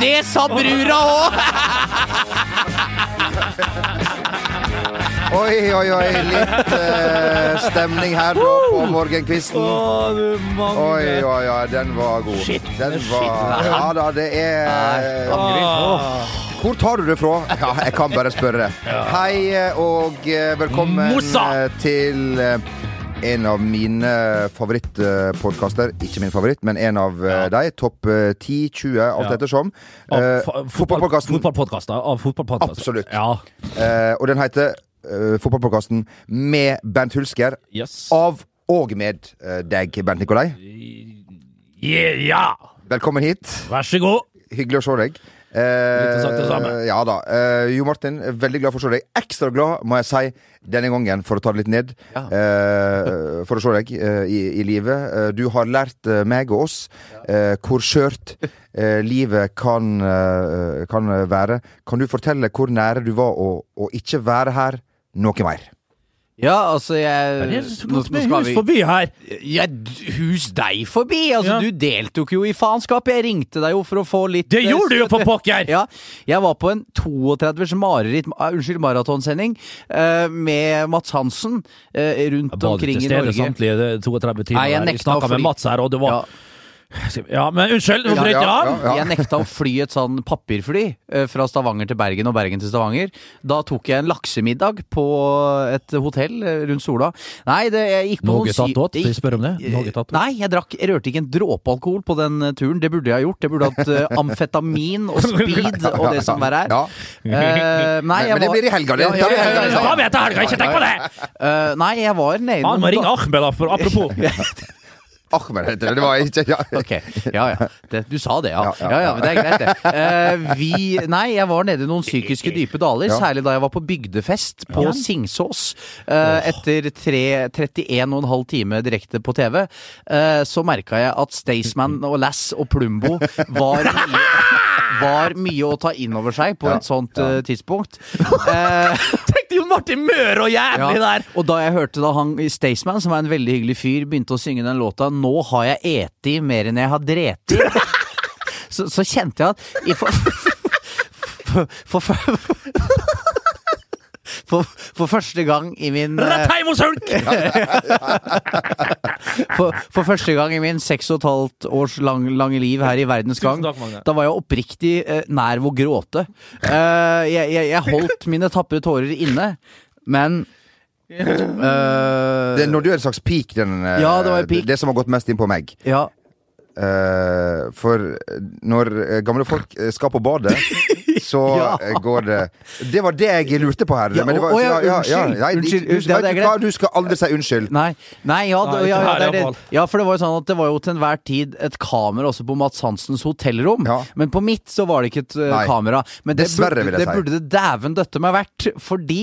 Det sa brura òg! Oi, oi, oi. Litt uh, stemning her da på morgenkvisten. Oi, oi, oi. Den var god. Den var Ja da, det er Hvor tar du det fra? Ja, jeg kan bare spørre. Hei og eh, velkommen eh, til eh, en av mine favorittpodkaster. Ikke min favoritt, men en av ja. de. Topp eh, 10-20, alt Ja. ettersom. Av Eh, fa- fotball- Fotballpodkasten. Fotballpodkaster. Av fotballpodkaster. Absolutt. Ja. Uh, og den heter uh, Fotballpodkasten med Bernt Hulsker. Yes. Av og med uh, deg, Bernt Nikolai. Yeah, ja! Velkommen hit. Vær så god. Hyggelig å se deg. Eh. Ja da. Eh, jo Martin, veldig glad for å se deg. Ekstra glad, må jeg si, denne gangen, for å ta det litt ned. Eh, for å se deg eh, i, i livet. Du har lært meg og oss hvor skjørt livet kan, kan være. Kan du fortelle hvor nære du var å, å ikke være her noe mer? Ja, altså, jeg Det er med hus vi- forbi her. Ja, hus deg forbi! Altså, Ja. Du deltok jo i faenskap. Jeg ringte deg jo for å få litt Det eh, gjorde du jo for pokker! Ja, jeg var på en 32 mareritt, uh, unnskyld, maratonsending uh, med Mats Hansen uh, rundt Jeg var omkring til stede Norge. samtlige 32 timer. Nei, jeg. Vi snakka fly. med Mats her, og det var Ja. Ja, men unnskyld, nå Ja, jeg ja, ja. Jeg nekta å fly et sånn papirfly eh, fra Stavanger til Bergen og Bergen til Stavanger. Da tok jeg en laksemiddag på et hotell eh, rundt Sola. Nei, det, jeg gikk på Noe tatt åt? Jeg spør om det. Noe tatt? Nei, jeg drakk Jeg rørte ikke en dråpe alkohol på den eh, turen. Det burde jeg ha gjort. Jeg burde hatt eh, amfetamin og speed og det som verre er. Ja. Eh, nei, Men- jeg men det blir i helga, det. Ja, ja, ja, ja, helga, ikke tenk på det! Uh, nei, jeg var nede Han må ringe Ahmed, da, for apropos. Ahmed heter det. Det var ikke ja. Ok, ja ja. Det, du sa det, ja. Ja, ja, Ja ja, men det er greit, det. Eh, vi Nei, jeg var nede i noen psykiske dype daler, Ja. særlig da jeg var på bygdefest på Singsås. Eh, etter tre, 31 og en halv time direkte på TV, eh, så merka jeg at Staysman og Lass og Plumbo var mye var mye å ta inn over seg på Ja, et sånt uh, tidspunkt. Eh, Tenkte jo Martin Møre og jævlig ja. der! Og da jeg hørte da han Staysman, som er en veldig hyggelig fyr, begynte å synge den låta 'Nå har jeg eti mer enn jeg har dreti', så, så kjente jeg at i for, for, for, for, for første gang i min eh, Hulk! for, for første gang i min seks og et halvt års lang, lange liv her i verdens gang, da var jeg oppriktig eh, nær ved å gråte. Eh, jeg, jeg, jeg holdt mine tapre tårer inne, men Uh, Det du er en slags peak, den, Ja, det peak. det som har gått mest inn på meg. Ja. Uh, for når gamle folk skal på badet, så Ja. eh, går det Det var det jeg lurte på her. Ja, men det var, å, ja, unnskyld. nei, Unnskyld, du, det- det er du du skal aldri si unnskyld. Nei, nei, ja, det, det det. ja, for det var jo sånn at det var jo til enhver tid et kamera også på Mats Hansens hotellrom. Ja. Men på mitt så var det ikke et uh, kamera. Men det Dessverre, burde, vil jeg det si. burde det dæven døtte meg vært. Fordi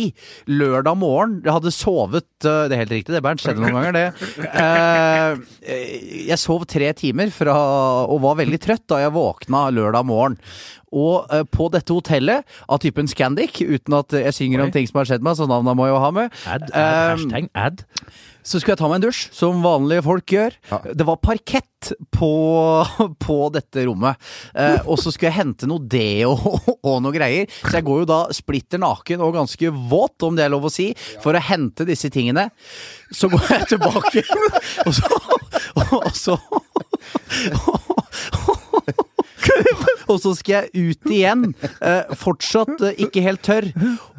lørdag morgen Jeg hadde sovet uh, Det er helt riktig, det, Bernt. Skjedde noen ganger, det. Uh, jeg sov tre timer fra, og var veldig trøtt da jeg våkna lørdag morgen. Og eh, på dette hotellet av typen Scandic, uten at jeg synger Oi. om ting som har skjedd meg, så navnet må jeg jo ha med. Ad, ad, um, ad. så skulle jeg ta meg en dusj, som vanlige folk gjør. Ja. Det var parkett på, på dette rommet. Eh, og så skulle jeg hente noe deo og noe greier. Så jeg går jo da splitter naken og ganske våt, om det er lov å si, for å hente disse tingene. Så går jeg tilbake, og så Og så og så skal jeg ut igjen, eh, fortsatt eh, ikke helt tørr.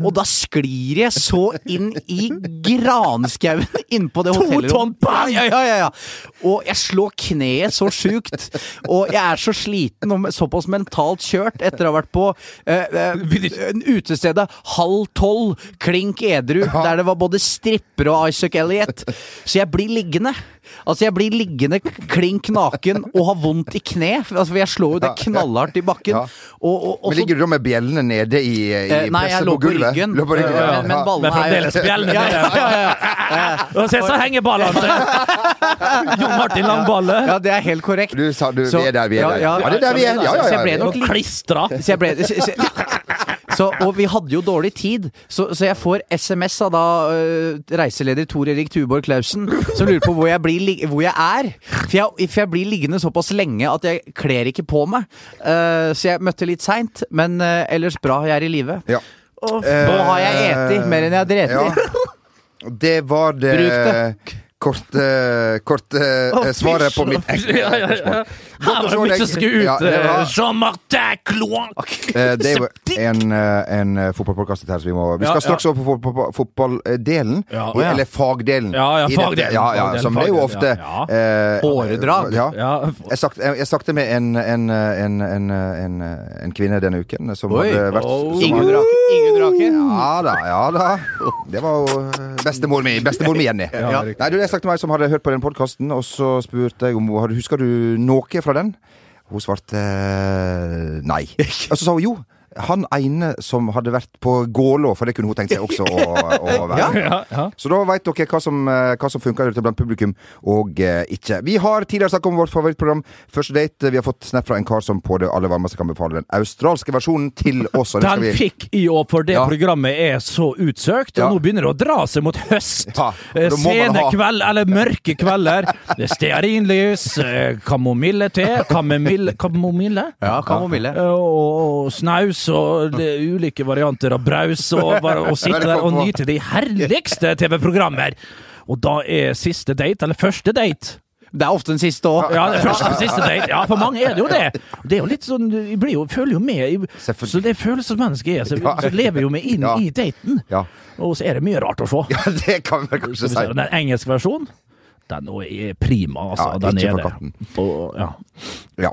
Og da sklir jeg så inn i granskauen innpå det To tonn hotellrommet. bang! Ja, ja, ja, ja. Og jeg slår kneet så sjukt. Og jeg er så sliten og såpass mentalt kjørt etter å ha vært på eh, eh, utestedet halv tolv, klink edru, der det var både stripper og Isaac Elliot. Så jeg blir liggende. Altså, jeg blir liggende klink naken og har vondt i kne. Altså, jeg slår jo det knallhardt i bakken. Ja. Og, og, og Men ligger du da med bjellene nede i, i Eh, Nei, jeg presset lå på gulvet? ryggen. Lå på ryggen, Ja, ja. Men, men ballene er fremdeles bjellene nede. ja, ja, ja. Og se så henger ballene Jon Martin Langballe. ja, det er helt korrekt. Du sa du, Så- vi er der, vi er ja, der. ja. Ja, det er der vi er. Ja, ja, Så jeg ble nok klistra. Så jeg ble, så, så, Så, og vi hadde jo dårlig tid, så, så jeg får SMS av da uh, reiseleder Tor Erik Tuborg Klausen, som lurer på hvor jeg, blir, hvor jeg er. For jeg, for jeg blir liggende såpass lenge at jeg kler ikke på meg. Uh, så jeg møtte litt seint, men uh, ellers bra. Jeg er i live. Ja. Og nå har jeg eti mer enn jeg har dreti. Ja. Det var det korte, korte oh, svaret på mitt ekte Ja, Her var det mye var- eh, Jean-Martin Cloin. Eh, Det er jo en, eh, en fotballpodkast her, så vi må Vi skal straks over på fot- på- på fotballdelen. Eller fagdelen. Ja, ja, fagdelen, Ja, ja, fagdelen, som det er jo ofte Håredrag. Jeg snakket, med en, en, en, en, en, en kvinne denne uken som hadde vært Ingunn Rake. Ja da, ja da. Det var jo bestemor mi. Bestemor mi, Jenny. Ja. Nei, du, Jeg snakket med ei som hadde hørt på den podkasten, og så spurte jeg om hun Husker du noe fra den? Hun svarte eh, nei. Og så sa hun jo. Han ene som hadde vært på Gålå, for det kunne hun tenkt seg også å, å være. Ja, ja. Så da veit dere hva som, eh, hva som funker ute blant publikum, og eh, ikke. Vi har tidligere snakket om vårt favorittprogram Første date. Vi har fått snap fra en kar som på det aller varmeste kan befale den australske versjonen til oss. Den vi- fikk i år, for det Ja. programmet er så utsøkt. Og Ja. nå begynner det å dra seg mot høst. Ja, Eh, Sene ha- kveld, eller mørke kvelder. Det er stearinlys, eh, kamomille-te Kamomille? kamomille? Ja, kamomille. Eh, Og, og snaus og det er ulike varianter av braus. Og, bare, å sitte der og nyte de herligste TV-programmer. Og da er siste date, eller første date Det er ofte den siste òg. ja. Ja, for mange er det jo det. Det er jo litt sånn, Vi blir jo, føler jo med. Så det er følelsesmenneske er. Så, så lever jo vi inn Ja. i daten. Ja. Og så er det mye rart å se. ja, det kan vi kanskje si. Den engelske versjonen, den er prima, altså. Ja, den er det. Og, ja.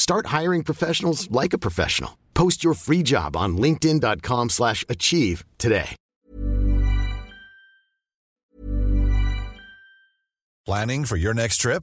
Start hiring professionals like a professional. Post your free job on linkedin.com/achieve slash achieve today. Planning for your next trip?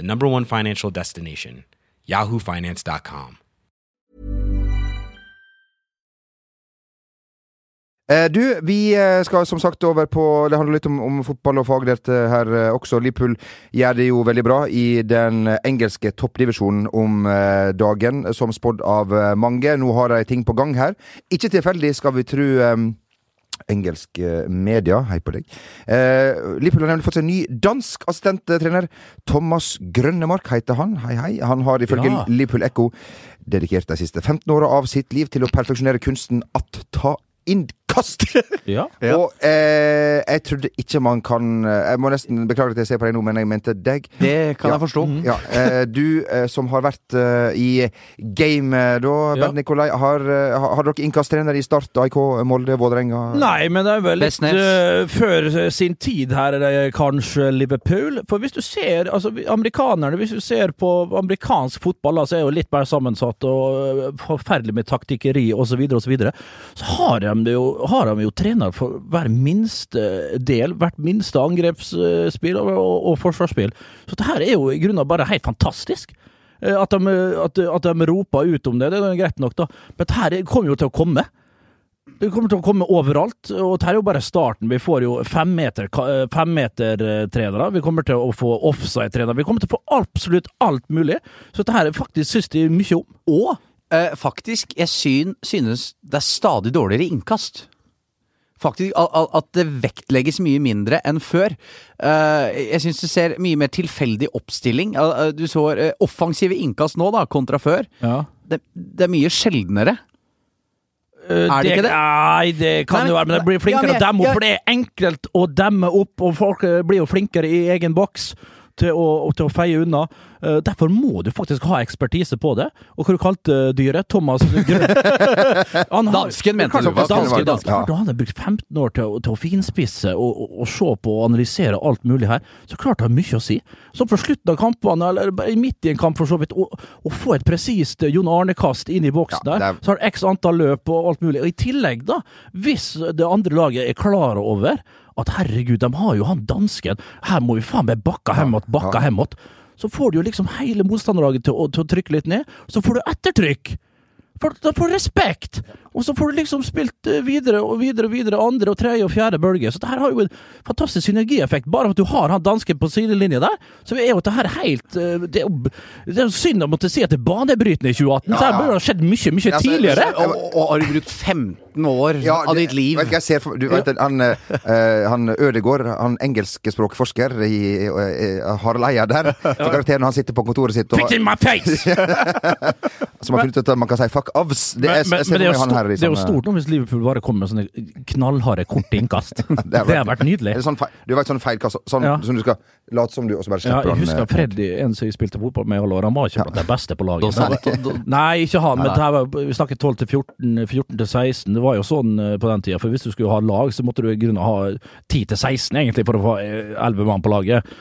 the number one financial destination, yahoofinance.com. Eh, Du, vi eh, skal som sagt over på Det handler litt om, om fotball og fagdelte eh, her også. Liverpool gjør det jo veldig bra i den engelske toppdivisjonen om dagen, som spådd av mange. Nå har de ting på gang her. Ikke tilfeldig, skal vi tro engelsk eh, media. Hei på deg. Eh, Liverpool har nemlig fått seg en ny dansk assistenttrener. Thomas Grønnemark heter han. Hei, hei. Han har ifølge Ja. Liverpool Echo dedikert de siste 15 åra av sitt liv til å perfeksjonere kunsten at ta inn kast! Ja. Ja. Og eh, jeg trodde ikke man kan eh, Jeg må nesten beklage at jeg ser på deg nå, men jeg mente deg. Det kan Ja. jeg forstå. Ja, eh, Du eh, som har vært eh, i game eh, da, Ja. Bent Nikolai. Har, har har dere innkasttrener i Start, AIK, Molde, Vålerenga? Nei, men det er vel litt eh, før sin tid her, er kanskje Liverpool. For hvis du ser altså amerikanerne, hvis du ser på amerikansk fotball, så er jo litt mer sammensatt og forferdelig med taktikkeri osv., så, videre, og så, videre. så har de det jo, har de jo trener for hver minste del, hvert minste angrepsspill og, og, og forsvarsspill. Så det her er jo i grunnen bare helt fantastisk. Eh, At de, at, at de roper ut om det, det er greit nok, da. Men det her kommer jo til å komme. Det kommer til å komme overalt, og dette er jo bare starten. Vi får jo femmeter- femmetertrenere. Vi kommer til å få offside-trenere. Vi kommer til å få absolutt alt mulig. Så dette her faktisk syns de mye om. Og eh, faktisk, jeg syn, synes det er stadig dårligere innkast. Faktisk At det vektlegges mye mindre enn før. Eh, jeg syns du ser mye mer tilfeldig oppstilling. Eh, Du så eh, offensive innkast nå, da, kontra før. Ja. Det, det er mye sjeldnere. Er det ikke det? Nei, det kan Nei, jo være, men det blir ja, flinkere men å demme opp, ja. for det er enkelt å demme opp, og folk blir jo flinkere i egen boks. Til å, til å feie unna. Eh, derfor må du faktisk ha ekspertise på det. Og hva du kalte dyret? Thomas Grønn? Dansken, mente du. Dansken, dansken. Ja. Da hadde har brukt 15 år til, til å finspisse og, og, og se på og analysere alt mulig her. Så klart det har mye å si. Så på slutten av kampene, eller midt i en kamp for så vidt, å, få et presist eh, Jon Arne-kast inn i boksen Ja, der, er- så har du x antall løp og alt mulig. Og i tillegg, da, hvis det andre laget er klar over at herregud, de har jo han dansken, her må vi faen meg bakka hemåt, bakka ja. hemåt, så får du jo liksom hele motstanderlaget til, til å trykke litt ned, så får du ettertrykk. For da får du respekt, og så får du liksom spilt eh, videre og videre og videre, andre og tredje og fjerde bølge. Så det her har jo en fantastisk synergieffekt. Bare at du har han dansken på sidelinja der, så er jo det her helt eh, Det er jo, det er jo synd å måtte si at det er banebrytende i 2018. Så her burde det ha skjedd mye, mye Altså, tidligere. Og, og har du brukt 15 år Ja, av ditt liv Vet ikke, jeg ser for, du vet, han, eh, han Ødegård, han engelskspråkforsker i uh, Harald Eia der, så karakteren han sitter på kontoret sitt og, Fikk in my face! som har funnet ut at man kan si 'fuck avs'. Det, er- men, jeg ser men det, er jo her stort, det er jo stort nå hvis Liverpool bare kommer med sånne knallharde, korte innkast. Det har det vært nydelig. Er det sånn feil, du vet sånn feilkast sånn, Ja. som du skal late som du, og så bare Ja, jeg husker eh, Freddy, en som jeg spilte fotball med i alle år. Han var ikke blant de beste på laget. Da, da, da, Nei, ikke han, men det her var, vi snakker 12 til 14, 14 til 16. Det var jo sånn eh, på den tida. For hvis du skulle ha lag, så måtte du i grunnen ha 10 til 16 egentlig for å få eh, 11 mann på laget.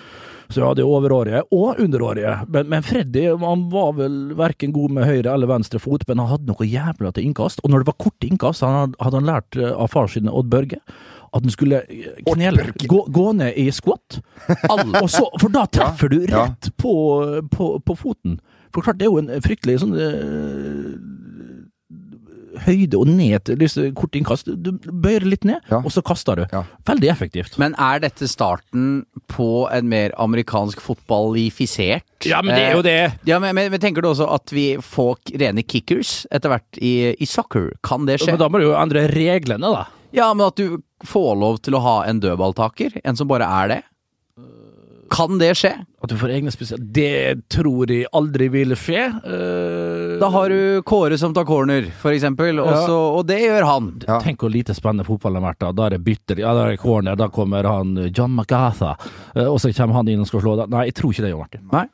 Så jeg hadde overårige og underårige. Men, men Freddy han var vel verken god med høyre eller venstre fot, men han hadde noe jævla til innkast. Og når det var korte innkast, han hadde, han lært eh, av far sin Odd Børge at han skulle knele, gå, gå ned i squat. Og så, for da treffer du Ja. rett på, på, på foten. For klart, det er jo en fryktelig sånn eh, høyde og ned til korte innkast. Du bøyer litt ned, Ja. og så kaster du. Ja. Veldig effektivt. Men er dette starten på en mer amerikansk fotballifisert? Ja, men det er jo det. Eh, Ja, men, men, men tenker du også at vi får rene kickers etter hvert i, i soccer? Kan det skje? Men da må du jo endre reglene, da. Ja, men at du får lov til å ha en dødballtaker? En som bare er det? Kan det skje? At du får egne spesielle Det tror jeg aldri vil skje. Eh, Da har du Kåre som tar corner, for eksempel, og, Ja. så, og det gjør han. Ja. Tenk hvor lite spennende fotballen har vært. Da Da er det bytter, ja, da er det corner, da kommer han eh, John McGatha, eh, og så kommer han inn og skal slå. Da. Nei, jeg tror ikke det, Jon Martin. Nei.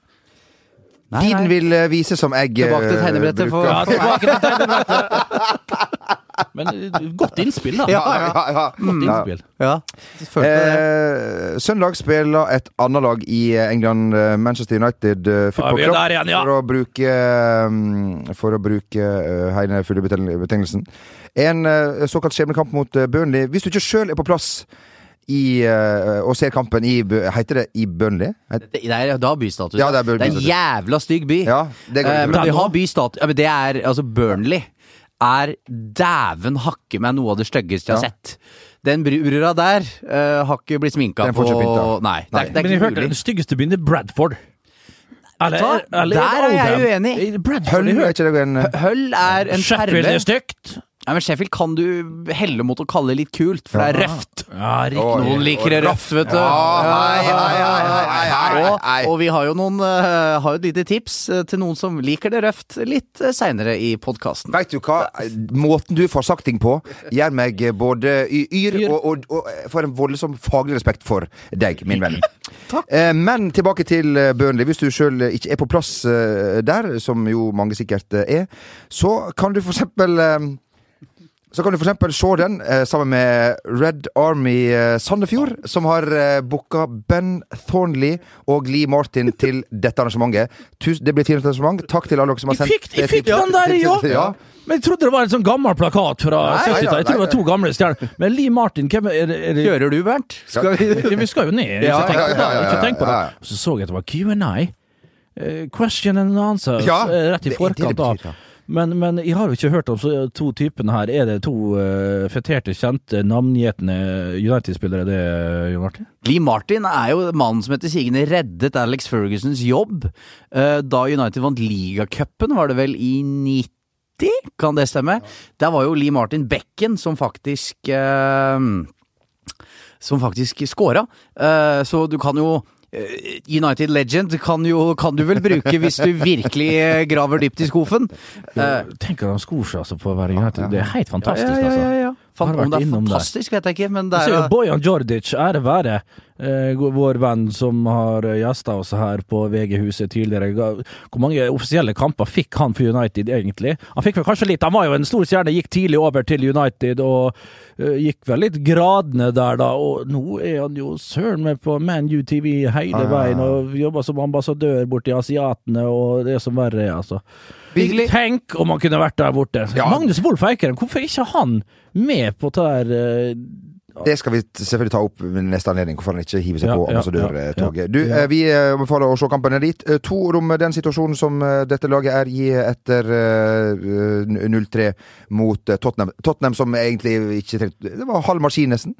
Nei, Tiden vil eh, vise som jeg Tilbake til tegnebrettet for-. Ja, tilbake til tegnebrettet. Men eh, godt innspill, da. Ja, Ja, ja. Godt innspill. Ja. Eh, søndag spiller et annet lag i England, eh, Manchester United eh, Football Ja, Club, igjen, ja. for å bruke, mm, for å bruke Heine hele fulle betel- En eh, såkalt skjebnekamp mot eh, Burnley. Hvis du ikke sjøl er på plass i, eh, og ser kampen i Heter det i Burnley? Het- Det er, da bystatus. Ja, det er bystatus. det er en jævla stygg by. Ja, det går Eh, men vi har bystatus. Ja, men det er altså Burnley er dæven hakke meg noe av det styggeste jeg har Ja. sett. Den bru- brura der uh, har ikke blitt sminka på Nei. Nei, det er, det er Men jeg hørte den styggeste byen er Bradford. Eller, eller Der er jeg uenig. Bradford, Høll, er ikke det en Hull er en Sheffield er stygt. Nei, men Sheffield kan du helle mot å kalle litt kult, for det er røft. Ja, riktig. Noen liker det røft, vet du. Og, vi har jo noen uh, har jo et lite tips eh, til noen som liker det røft litt uh, seinere i podkasten. Veit du hva? Måten du får sagt ting på, gjør meg både yr Yr. og, og, og får en voldsom faglig respekt for deg, min venn. Eh, Men tilbake til eh, Burnley. Hvis du sjøl ikke er på plass eh, der, som jo mange sikkert eh, er, så kan du for eksempel eh, så kan du eksempel se den eh, sammen med Red Army eh, Sandefjord, som har eh, booka Ben Thornley og Lee Martin til dette arrangementet. Tus det blir et fint arrangement. Takk til alle dere som har Jeg sendt fikk, jeg fikk den der, ja! ja. Men jeg trodde det var en sånn gammel plakat fra 70-tallet. Jeg trodde tror det var to gamle stjerner. Men Lee Martin, hvem er det? er det Kjører du, Bernt? Skal vi Ja, vi skal jo ned. Ikke tenk på det. så så jeg at det var Q&A. Eh, Question and answers. Ja, rett i det er det det forkant av. ja. Men, men jeg har jo ikke hørt om så, to typene her. Er det to uh, feterte, kjente, navngjetne United-spillere, det, Jon Martin? Lee Martin er jo mannen som etter sigende reddet Alex Fergusons jobb uh, da United vant ligacupen, var det vel i 90? Kan det stemme? Der var jo Lee Martin Becken som faktisk uh, Som faktisk scora. Så du kan jo United Legend kan, jo, kan du vel bruke hvis du virkelig eh, graver dypt i skuffen. Uh, Tenk at han skor seg altså på å være United. Det er helt fantastisk, ja, ja, ja, altså. ja. Vært om det er innom der. fantastisk, vet jeg ikke, men det er Bojan Jordic, ære være, eh, vår venn som har gjesta oss her på VG-huset tidligere. Hvor mange offisielle kamper fikk han for United, egentlig? Han fikk vel kanskje litt, han var jo en stor stjerne, gikk tidlig over til United og eh, gikk vel litt gradene der, da. Og nå er han jo søren meg på Man U TV hele Ah. veien og jobber som ambassadør borti asiatene og det som verre er, altså. Bigley. Tenk om han kunne vært der borte! Ja. Magnus Wolff Eikeren, hvorfor er ikke han med på det der eh, Det skal vi selvfølgelig ta opp ved neste anledning, hvorfor han ikke hiver seg Ja, på ambassadørtoget. ja, Du, ja. eh, vi eh, anbefaler å se kampene dit. Eh, To rom om den situasjonen som eh, dette laget er i etter eh, 0-3 mot eh, Tottenham. Tottenham som egentlig ikke trengte Det var halv maskin, nesten.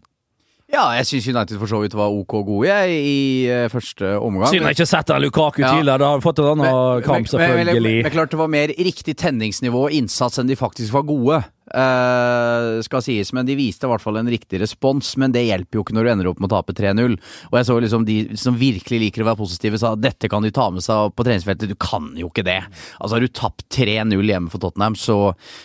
Ja, jeg syns United for så vidt var ok gode, jeg, i uh, første omgang. Siden jeg ikke har sett Lukaku Ja. tidligere, da har vi fått en annen kamp, Men, men, selvfølgelig. men klart det var mer riktig tenningsnivå og innsats enn de faktisk var gode. Eh, skal sies, men de viste i hvert fall en riktig respons. Men det hjelper jo ikke når du ender opp med å tape 3-0. Og jeg så liksom de som virkelig liker å være positive, sa dette kan de ta med seg på treningsfeltet. Du kan jo ikke det. Altså Har du tapt 3-0 hjemme for Tottenham, så,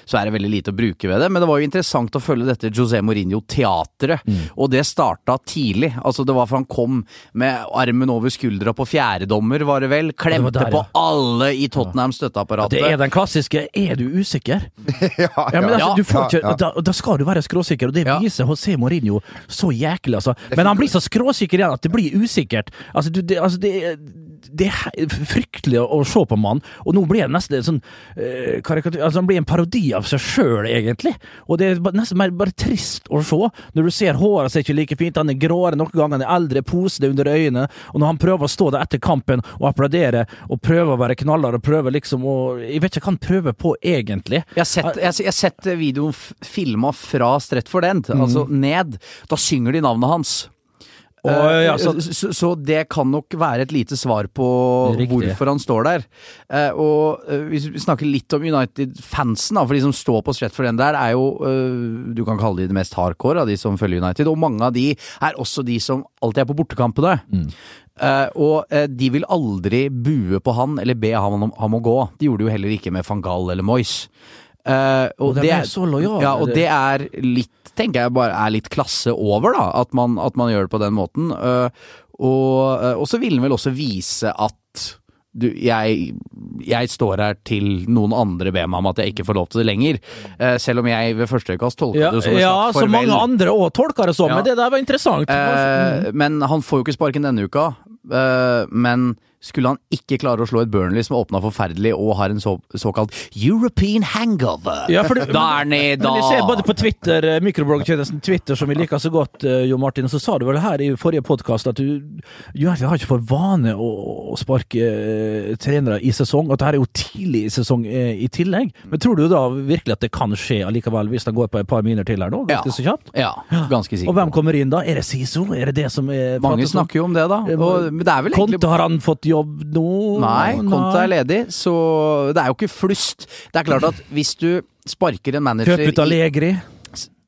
så er det veldig lite å bruke ved det. Men det var jo interessant å følge dette José Mourinho-teatret, og det starta tidlig. Altså Det var for han kom med armen over skuldra på fjerdedommer, var det vel. Klemte der, på alle i Tottenham støtteapparatet. Det er den klassiske 'er du usikker'? ja, Ja, men altså, Ja. Du får ikke, Ja, ja. Da, da skal du være skråsikker, og det Ja. viser José Mourinho så jæklig, altså. Men han blir så skråsikker igjen at det blir usikkert. Altså, du, det, altså, det, det er fryktelig å, se på mannen, og nå blir det nesten en sånn eh, karikatur Altså, han blir en parodi av seg sjøl, egentlig. Og det er nesten mer bare trist å se, når du ser håret ser ikke like fint, han er gråere noen ganger, han er eldre, posete under øynene, og når han prøver å stå der etter kampen og applaudere, og prøver å være knallhard, og prøver liksom å Jeg vet ikke hva han prøver på, egentlig. Jeg har sett, jeg, jeg har sett videoen filma fra Stretford End, Mm. altså ned. Da synger de navnet hans. Eh, ja, så- så, så det kan nok være et lite svar på Riktig. hvorfor han står der. Uh, og uh, hvis vi snakker litt om United-fansen, for de som står på Stretford End der, er jo uh, Du kan kalle de det mest hardcore av de som følger United, og mange av de er også de som alltid er på bortekampene. Mm. Eh, og eh, de vil aldri bue på han eller be ham om, ham å gå. De gjorde det jo heller ikke med van Gaal eller Moyes. Eh, og, Og det er så lojal. Ja, og det- er litt, tenker jeg bare er litt klasse over, da. At man, at man gjør det på den måten. Uh, og, eh, og så vil den vel også vise at du, jeg, jeg står her til noen andre ber meg om at jeg ikke får lov til det lenger. Uh, selv om jeg ved første øyekast tolker Ja, det som en ja slags så farvel. mange andre òg tolker det sånn, Ja. men det der var interessant. Eh, men han får jo ikke sparken denne uka. Uh, men skulle han ikke klare å slå et Burnley som åpna forferdelig og har en så, såkalt European hangover, Ja, for det- da er ned, da Men jeg ser både på Twitter, eh, mikrobloggtjenesten Twitter, som vi liker så godt, eh, Jo Martin, så sa du vel her i forrige podkast at du United har ikke for vane å, å sparke eh, trenere i sesong, og at dette er jo tidlig i sesong i tillegg. Men tror du da virkelig at det kan skje allikevel, hvis han går på et par miner til her nå? Ja. Ganske så kjapt? Ja, ganske sikkert. Og hvem kommer inn da? Er det Siso? Er det det som er Mange snakker jo om det, da. Og, men det er vel egentlig Konte, har han fått jobb nå? Nei, Konto er ledig, så det er jo ikke flust. Det er klart at hvis du sparker en manager Kjøp ut av Allegri.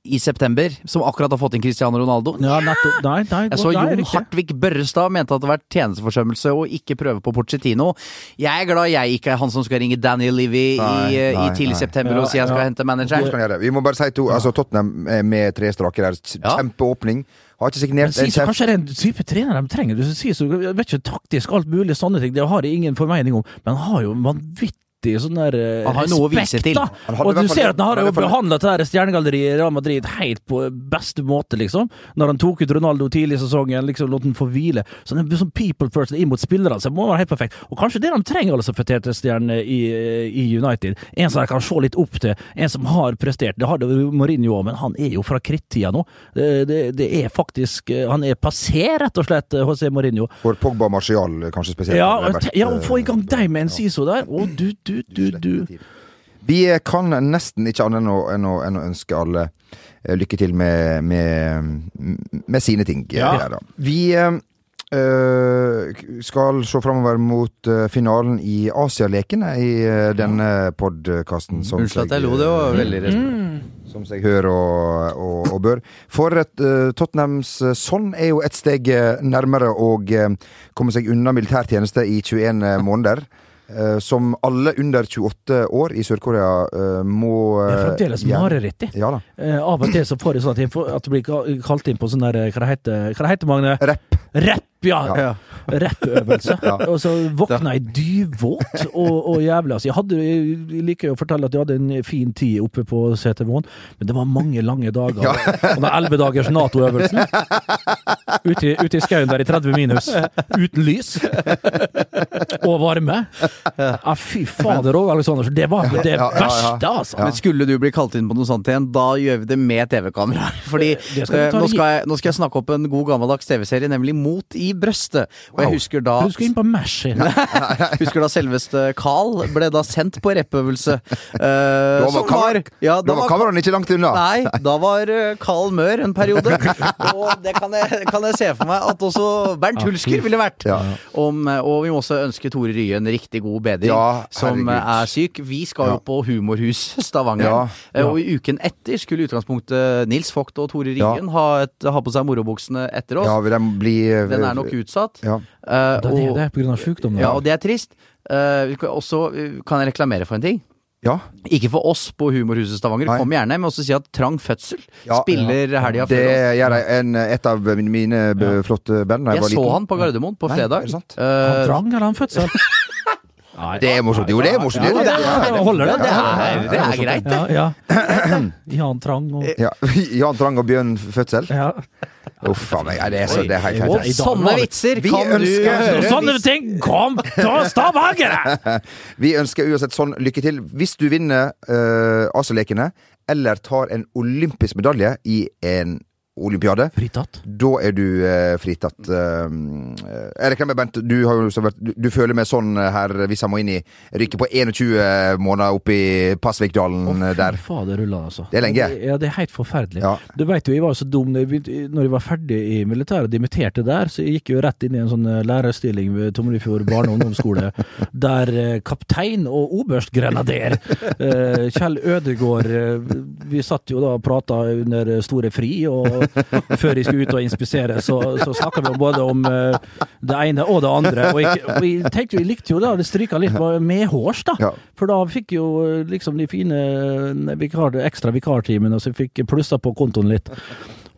i september, som akkurat har fått inn Cristiano Ronaldo. Ja, nettopp. Nei, nei, Jeg så nei, Jon. Hartvig Børrestad mente at det har vært tjenesteforsømmelse å ikke prøve på Pochettino. Jeg er glad jeg ikke er han som skal ringe Daniel Livy i, Nei, i nei, tidlig september Ja, og si jeg skal ja. hente Så manageren. Vi må bare si to. Altså Tottenham eh, med tre strake der. Ja. Kjempeåpning. Har ikke Men signert en Sisu kanskje det er en type trener de trenger. Du sier så, jeg vet ikke, taktisk, alt mulig sånne ting. Det har jeg ingen formening om. Men han har jo vanvittig sånn der eh, Han har jo noe å vise til. da. Han hadde i Og du fall ser at han har hadde i jo hvert fall behandla det der stjernegalleriet i Real Madrid helt på beste måte, liksom. Når han tok ut Ronaldo tidlig i sesongen, liksom lot han få hvile. Så han er sånn people person inn mot spillerne, så det må være helt perfekt. Og kanskje det de trenger, alle som stjerner i, i United. En som de kan se litt opp til, en som har prestert. Det hadde jo Mourinho òg, men han er jo fra krittida nå. Det, det, det er faktisk eh, Han er passé, rett og slett, eh, José Mourinho. For Pogba og Martial kanskje spesielt. Ja, har og vært, te- ja, og få i gang eh, deg med en Siso der. Å, du, du, du, du. Vi kan nesten ikke annet enn å, enn å, enn å ønske alle eh, lykke til med, med, med sine ting. Ja. Vi øh, skal se framover mot finalen i Asialekene i denne podkasten. Unnskyld at jeg lo, det var veldig Mm. respekt. Som seg hør og, og, og bør. For et, uh, Tottenhams sånn er jo et steg nærmere å komme seg unna militærtjeneste i 21 måneder. Eh, som alle under 28 år i Sør-Korea eh, må Det er eh, fremdeles gjøre. mareritt. Ja. Eh, av og til så får jeg sånn at, jeg får, at blir kalt inn på sånn der Hva det heter hva det heter, Magne? Rapp. Rapp, ja! Ja. Rappøvelse. Ja. Og så våkna jeg dyvvåt og, og. Altså, jeg, hadde, jeg liker å fortelle at jeg hadde en fin tid oppe på Setermoen, men det var mange lange dager. Og den elleve dagers Nato-øvelsen ute, ute i skauen der i 30 minus, uten lys og varme. Ja, fy fader òg, Alexander. Det var det Ja, ja, ja. verste, altså. Men skulle du bli kalt inn på noe sånt igjen, da gjør vi det med TV-kamera. Fordi skal eh, nå, skal jeg, nå skal jeg snakke opp en god gammeldags TV-serie, nemlig Mot i brøstet. Og jeg husker da Du skulle inn på Mash. Husker da selveste Carl ble da sendt på rappøvelse. Uh, Da var var, ja, Da var kameraene ikke langt unna. Nei, da var eh, Carl Mør en periode. Og det kan jeg, kan jeg se for meg at også Bernt Hulsker ville vært. Ja. Om, eh, og vi må også ønske Tore Rye en riktig god bedring, Ja, som er syk. Vi skal jo Ja. på Humorhus Stavanger. Ja, Og i uken etter skulle utgangspunktet Nils Vogt og Tore Ryen ha, et, ha på seg morobuksene etter oss. Ja, vil de bli Den er nok utsatt. Ja. Eh, Det er det av sykdom. ja, og det er trist. Uh, også eh, kan jeg reklamere for en ting. ja. Ikke for oss på Humorhuset Stavanger, Nei. kom gjerne, men også si at Trang Fødsel Ja, spiller helga Det før oss. gjør jeg. En, et av mine, flotte band Jeg, Jeg var så liten. han på Gardermoen på Nei, fredag. er det sant? Han Eh, trang eller han fødsel? Det er morsomt. Jo, det er morsomt. Det, er- er- holder det? det er, det er greit, det. Ja, ja. Jan Trang og Ja. Jan Trang og Bjørn Fødsel? ja. Uff a meg. Det er, så, det er helt sånne vitser Vi kan du ønsker- høre. Sånne ting kom fra Stavanger! Vi ønsker uansett sånn lykke til. Hvis du vinner uh, Asialekene, eller tar en olympisk medalje i en olympiade, Fritatt. da er du eh, fritatt. eh, Erik Rembe Bent, du, du, du føler meg sånn eh, her hvis han må inn i rykke på 21 måneder oppe i Pasvikdalen oh, der. Fader rulla, altså. Det er lenge. Ja, det er helt forferdelig. Ja. Du vet jo, jeg var jo så dum når jeg var ferdig i militæret, dimitterte der, så jeg gikk jo rett inn i en sånn eh, lærerstilling ved Tomlefjord barne- og ungdomsskole, der eh, kaptein og oberstgrenader eh, Kjell Ødegård eh, Vi satt jo da og prata under store fri, og før jeg skulle ut og inspisere, så, så snakka vi både om eh, det ene og det andre. Og jeg, og jeg tenkte jo, jeg likte jo da det stryka litt medhårs, da. Ja. For da fikk jo eh, liksom de fine eh, vikar, ekstra vikartimene, så jeg fikk plussa på kontoen litt.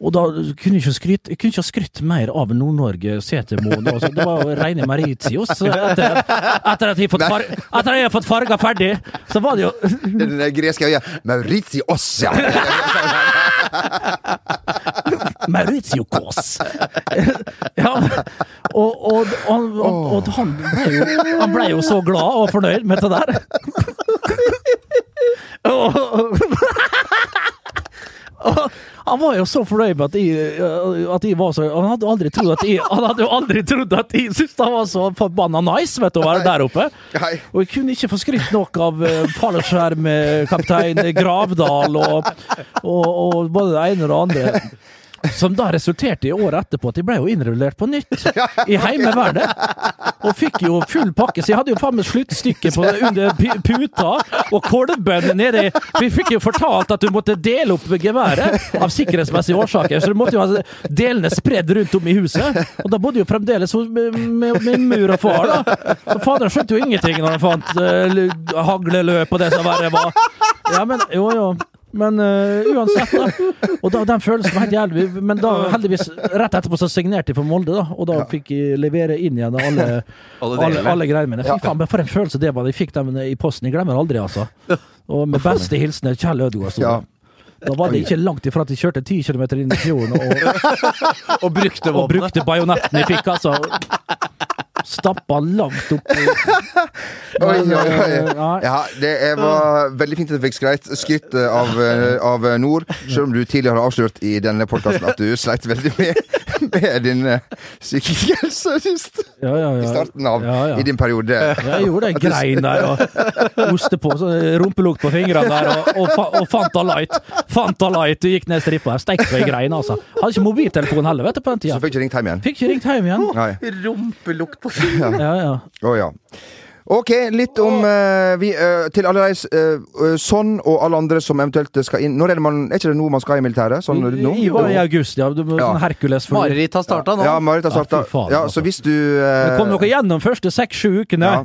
Og da kunne jeg ikke skryt, jeg kunne ikke ha skrytt mer av Nord-Norge, Setermoen. Altså, det var jo reine Mauritius. Etter, etter at jeg fått far, etter at jeg har fått farga ferdig, så var det jo Den greske øya Mauritius, ja! Maurizio Kaas. ja, og, og, og, og, han, ble jo, han ble jo så glad og fornøyd med det der. og, han var jo så fornøyd med at jeg, at jeg var så Han hadde aldri trodd at jeg Han hadde jo aldri trodd at jeg syntes han var så forbanna nice vet du, å være der oppe. Og jeg kunne ikke få skrytt nok av uh, fallskjermkaptein Gravdal og, og, og både det ene og det andre. Som da resulterte i året etterpå at de ble jo innrullert på nytt i Heimevernet. Og fikk jo full pakke, så jeg hadde jo faen meg sluttstykke på under puta og kolben nedi. Vi fikk jo fortalt at du måtte dele opp geværet av sikkerhetsmessige årsaker, så du måtte jo ha delene spredd rundt om i huset. Og da bodde jo fremdeles hos med mur og far, da. Og faderen skjønte jo ingenting når han fant uh, hagleløp og det som verre var. Ja, men jo, jo. Men uh, uansett, da. Og da, den følelsen var helt jævlig. Men da heldigvis, rett etterpå så signerte jeg for Molde, da. Og da fikk jeg levere inn igjen alle, Alle alle, alle greiene mine. Fy faen, men for en følelse det var. Jeg fikk dem i posten. Jeg glemmer aldri, altså. Og med beste hilsen Kjell Ødegaard. Ja. Da var det ikke langt ifra at de kjørte 10 kilometer inn i fjorden og, Og brukte og brukte bajonetten jeg fikk, altså. Stappa langt oppi. Oi, oi, oi. eh. Ja, det er, var veldig fint at du fikk skryt, skryt av, eh, av Nord, selv om du tidligere har avslørt i denne podkasten at du sleit veldig med, med din eh, psykiske helse sist. Ja, ja, ja. I starten av Ja, ja. i din periode. Jeg gjorde den Grein der og oste på. Så rumpelukt på fingrene der og, og, og Fanta Light. Fanta Light. Du gikk ned strippa. Steik på ei grein, altså. Hadde ikke mobiltelefon heller, vet du, på den Så fikk ikke ringt hjem igjen. Fikk ikke ringt hjem igjen. Oh, Rumpelukt på Ja, ja. Å ja. Ok, litt om uh, vi, uh, Til alle de eh, sånn og alle andre som eventuelt skal inn Når er det man Er ikke det nå man skal i militæret? Sånn nå? I, var i august, ja. Du må Ja. sånn Hercules for Mareritt har starta nå. Ja, Marit har Ja, starta. faen, Ja, altså. så hvis du Det kom dere gjennom første seks-sju ukene. Ja.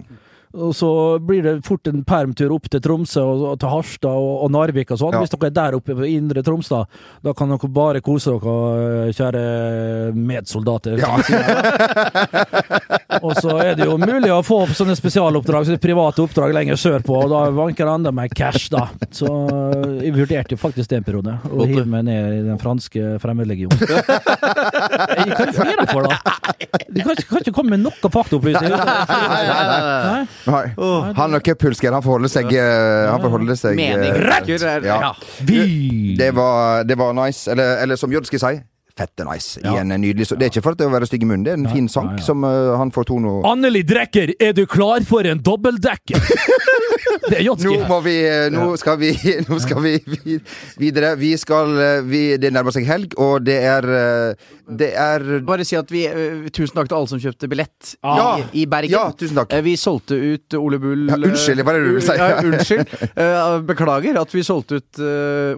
Og så blir det fort en permtur opp til Tromsø og, og til Harstad og, og Narvik og sånn. Ja. Hvis dere er der oppe på indre Troms, da, da kan dere bare kose dere, kjære medsoldater. Ja. og så er det jo mulig å få sånne spesialoppdrag, så er private oppdrag lenger sørpå, og da vanker det enda mer cash, da. Så jeg vurderte jo faktisk det en periode, å hive meg ned i den franske fremmedlegionen. Hva er det for dere for, da? Du kan, ikke- kan ikke komme med noe faktaopplysninger. Nei. Nei. Han og Cuphusker, han forholder seg eh, Han forholder seg Mening. Er Ja. Det var, det var nice. Eller, eller som Jørn skal si, fette nice. I en nydelig så- Det er ikke for at det å være stygg i munnen, det er en fin sang ja, ja. som uh, han får tone og Anneli Drekker, er du klar for en dobbeltdekker? Det er Nå Jotski. må vi eh, Nå skal vi, nå skal vi vi- videre. Vi skal eh, vi, Det nærmer seg helg, og det er Det er Bare si at vi Tusen takk til alle som kjøpte billett Ja. i, i Bergen. Ja, tusen takk. Vi solgte ut Ole Bull Ja, unnskyld, hva er det du vil si? Ja, unnskyld. Beklager at vi solgte ut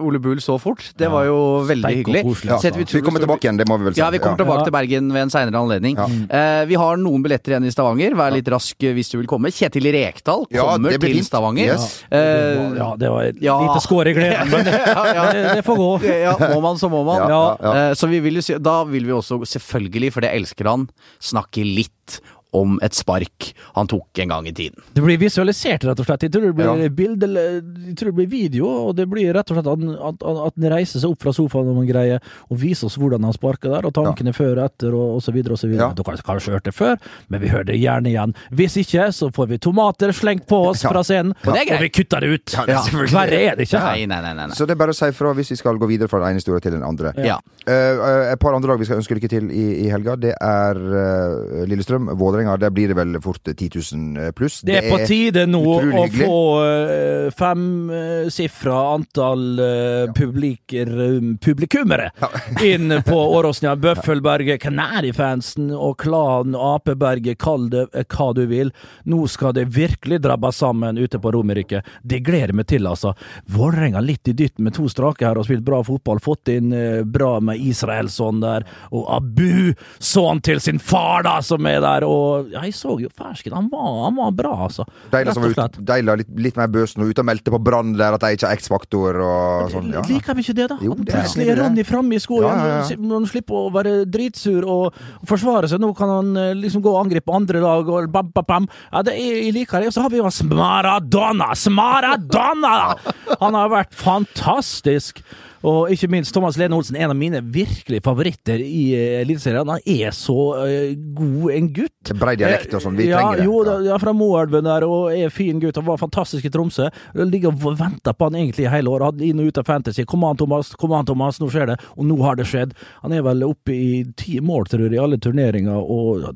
Ole Bull så fort. Det var jo veldig hyggelig. ja. Setter Vi kommer stor- tilbake igjen, det må vi vel si. Ja, vi kommer tilbake Ja. til Bergen ved en seinere anledning. Ja. Eh, vi har noen billetter igjen i Stavanger. Vær litt rask eh, hvis du vil komme. Kjetil Rekdal kommer det blir til fint. Stavanger. Yes. Eh, Ja, det var et Ja. lite skår i gleden, men det, det, det får gå. ja, må man, så må man. Ja, ja, ja. Eh, Så vi vil jo si, da vil vi også, selvfølgelig, for det elsker han, snakke litt om et spark han tok en gang i tiden. Det blir visualisert, rett og slett. Jeg tror det blir Ja. bilde, eller- jeg tror det blir video, og det blir rett og slett at han, at, at han reiser seg opp fra sofaen og greier, og viser oss hvordan han sparker der, og tankene før og etter, og, osv., videre. Ja. Du har kanskje hørt det før, men vi hører det gjerne igjen. Hvis ikke, så får vi tomater slengt på oss Ja. fra scenen, Og det er og vi kutter det ut. Ja, det er Verre er det ikke. Nei, nei, nei. nei, nei. Så det er bare å si ifra hvis vi skal gå videre fra den ene historien til den andre. Ja. Eh, eh, et par andre lag vi skal ønske lykke til i, i helga. Det er uh, Lillestrøm, Vålerenga. Der blir det vel fort 10 000 pluss. Det er på tide nå å hyggelig. få uh, femsifra antall uh, publiker, um, publikummere inn på Åråsnia. Bøffelberget, Kanarifansen og Klan Apeberget, kall det eh, hva du vil. Nå skal det virkelig drabbe sammen ute på Romerike. Det gleder meg til, altså. Vålerenga litt i dytten med to strake her og spilt bra fotball. Fått inn eh, bra med Israelsson der, og Abu, sønnen til sin far, da, som er der. Og ja, jeg så jo fersken, han var, han var bra, altså. Deilig som var litt, litt mer bøs nå, ute og meldte på Brann der at de ikke har X-faktor og sånn. Ja. Liker vi ikke det, da? Jo, det Plutselig er Ronny framme i skoen, Ja, ja, han slipper å være dritsur og, og forsvare seg. Nå kan han eh, liksom gå og angripe andre lag og bam, bam, bam. Ja, det er, jeg liker det. Og så har vi jo Smaradonna! Smaradonna! Han har vært fantastisk. Og ikke minst Thomas Lene Olsen, en av mine virkelig favoritter i eh, Eliteserien. Han er så uh, god en gutt. Brei dialekt og sånn, vi ja, trenger det. Jo, da, ja, fra Moelven der, og er fin gutt. Han var fantastisk i Tromsø. Ligger og venter på han egentlig i hele år. Hadde inn og ut av Fantasy. Kom an, Thomas, kom an, Thomas, nå skjer det. Og nå har det skjedd. Han er vel oppe i ti mål, tror jeg, i alle turneringer, og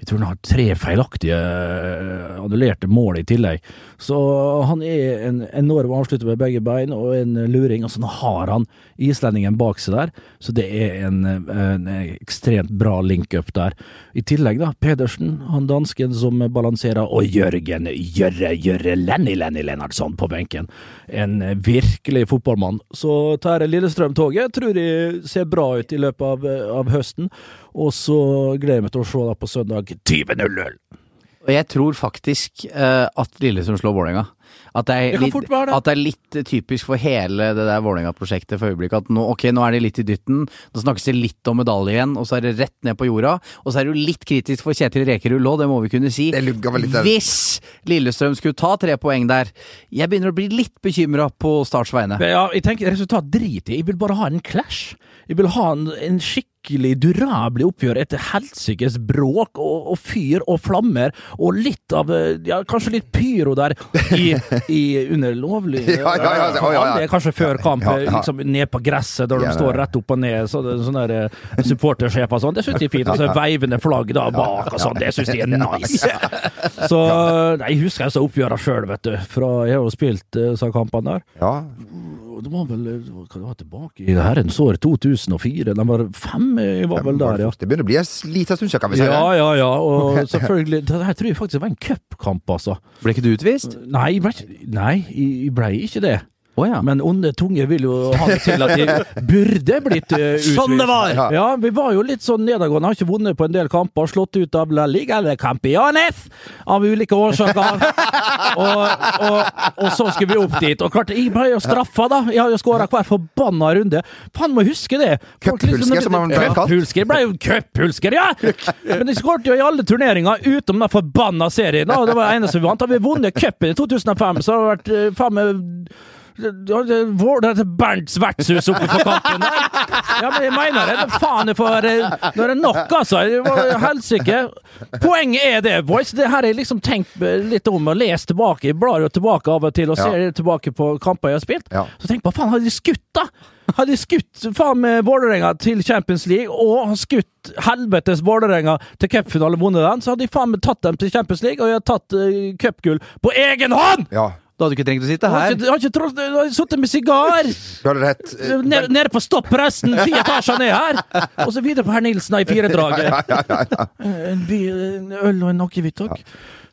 Jeg tror han har tre feilaktige eh, annullerte mål i tillegg. Så han er en enorm avslutter med begge bein og en luring. Og sånn har han islendingen bak seg der, så det er en, en ekstremt bra link-up der. I tillegg, da, Pedersen, han dansken som balanserer, og Jørgen Gjørre Gjørre Lenny Lenny Lennartson på benken. En virkelig fotballmann. Så tar Lillestrøm-toget tror jeg ser bra ut i løpet av, av høsten. Og så gleder jeg meg til å se deg på søndag 20.00. Og jeg tror faktisk uh, at Lillestrøm slår Vålerenga. At det, er litt, det. at det er litt typisk for hele det der Vålerenga-prosjektet for øyeblikket. At nå, ok, nå er de litt i dytten, nå snakkes det litt om medalje igjen, og så er det rett ned på jorda. Og så er det jo litt kritisk for Kjetil Rekerud òg, det må vi kunne si. Hvis Lillestrøm skulle ta tre poeng der Jeg begynner å bli litt bekymra på Starts vegne. Ja, jeg tenker resultat drit i. Jeg vil bare ha en clash. Jeg vil ha en, en skikkelig durabelig oppgjør etter helsikes bråk og, og fyr og flammer, og litt av eh, Ja, kanskje litt pyro der i, i under lovlig Ja, ja, ja, ja, ja, kanskje før kamp, ja. liksom ned på gresset, der de står rett opp og ned, så det, sånn der supportersjefer og sånn. Det syns de er fint. Og så veivende flagg da bak og sånn. Det syns de er nice. Så nei, jeg husker jeg så oppgjørene sjøl, vet du. Fra, jeg har jo spilt disse kampene der. Ja. Det var vel hva det var tilbake i herrens år 2004. De var fem, var vel der, ja. Det begynner å bli en liten stund siden, kan vi si. Ja, ja, ja. Og selvfølgelig Det her tror jeg faktisk var en cupkamp, altså. Ble ikke du utvist? Nei, ble nei, jeg ble ikke det. Å ja. Men onde tunge vil jo ha det til at de burde blitt uh, utvist. Sånn det var! Ja. Ja, vi var jo litt sånn nedadgående. Har ikke vunnet på en del kamper. Slått ut av La Liga eller Campiones av ulike årsaker. og, og, og så skulle vi opp dit. Og klart, jeg ble jo straffa, da. Jeg har jo skåra hver forbanna runde. Faen, må huske det! Liksom- Cuphulsker, som han ble kalt. Cuphulsker. Ble jo cuphulsker, ja! Men de skåret jo i alle turneringer utenom den forbanna serien. Da. Det var det eneste vi vant. Har vi vunnet cupen i 2005, så har det vært eh, faen meg ja, det er Bernts vertshus oppe på kampen der. Ja, men jeg mener det. faen, jeg får nå er det nok, altså. Helsike. Poenget er det, boys. Det her har jeg liksom tenkt litt om og lest tilbake. Jeg blar jo tilbake av og til og Ja. ser tilbake på kamper jeg har spilt. Ja. Så tenk på, faen, hadde de skutt, da? Hadde de skutt faen med Vålerenga til Champions League, og skutt helvetes Vålerenga til cupfinale og vunnet den, så hadde de faen meg tatt dem til Champions League, og jeg hadde tatt uh, cupgull på egen hånd! ja. Du hadde du ikke trengt å sitte her. jeg har ikke trodd Jeg har sittet med sigar! Du hadde rett. eh, Nede, nede på stoppresten, ti etasjer ned her! Og så videre på herr Nilsen i firedraget. En, by, en øl og en akevitt, takk.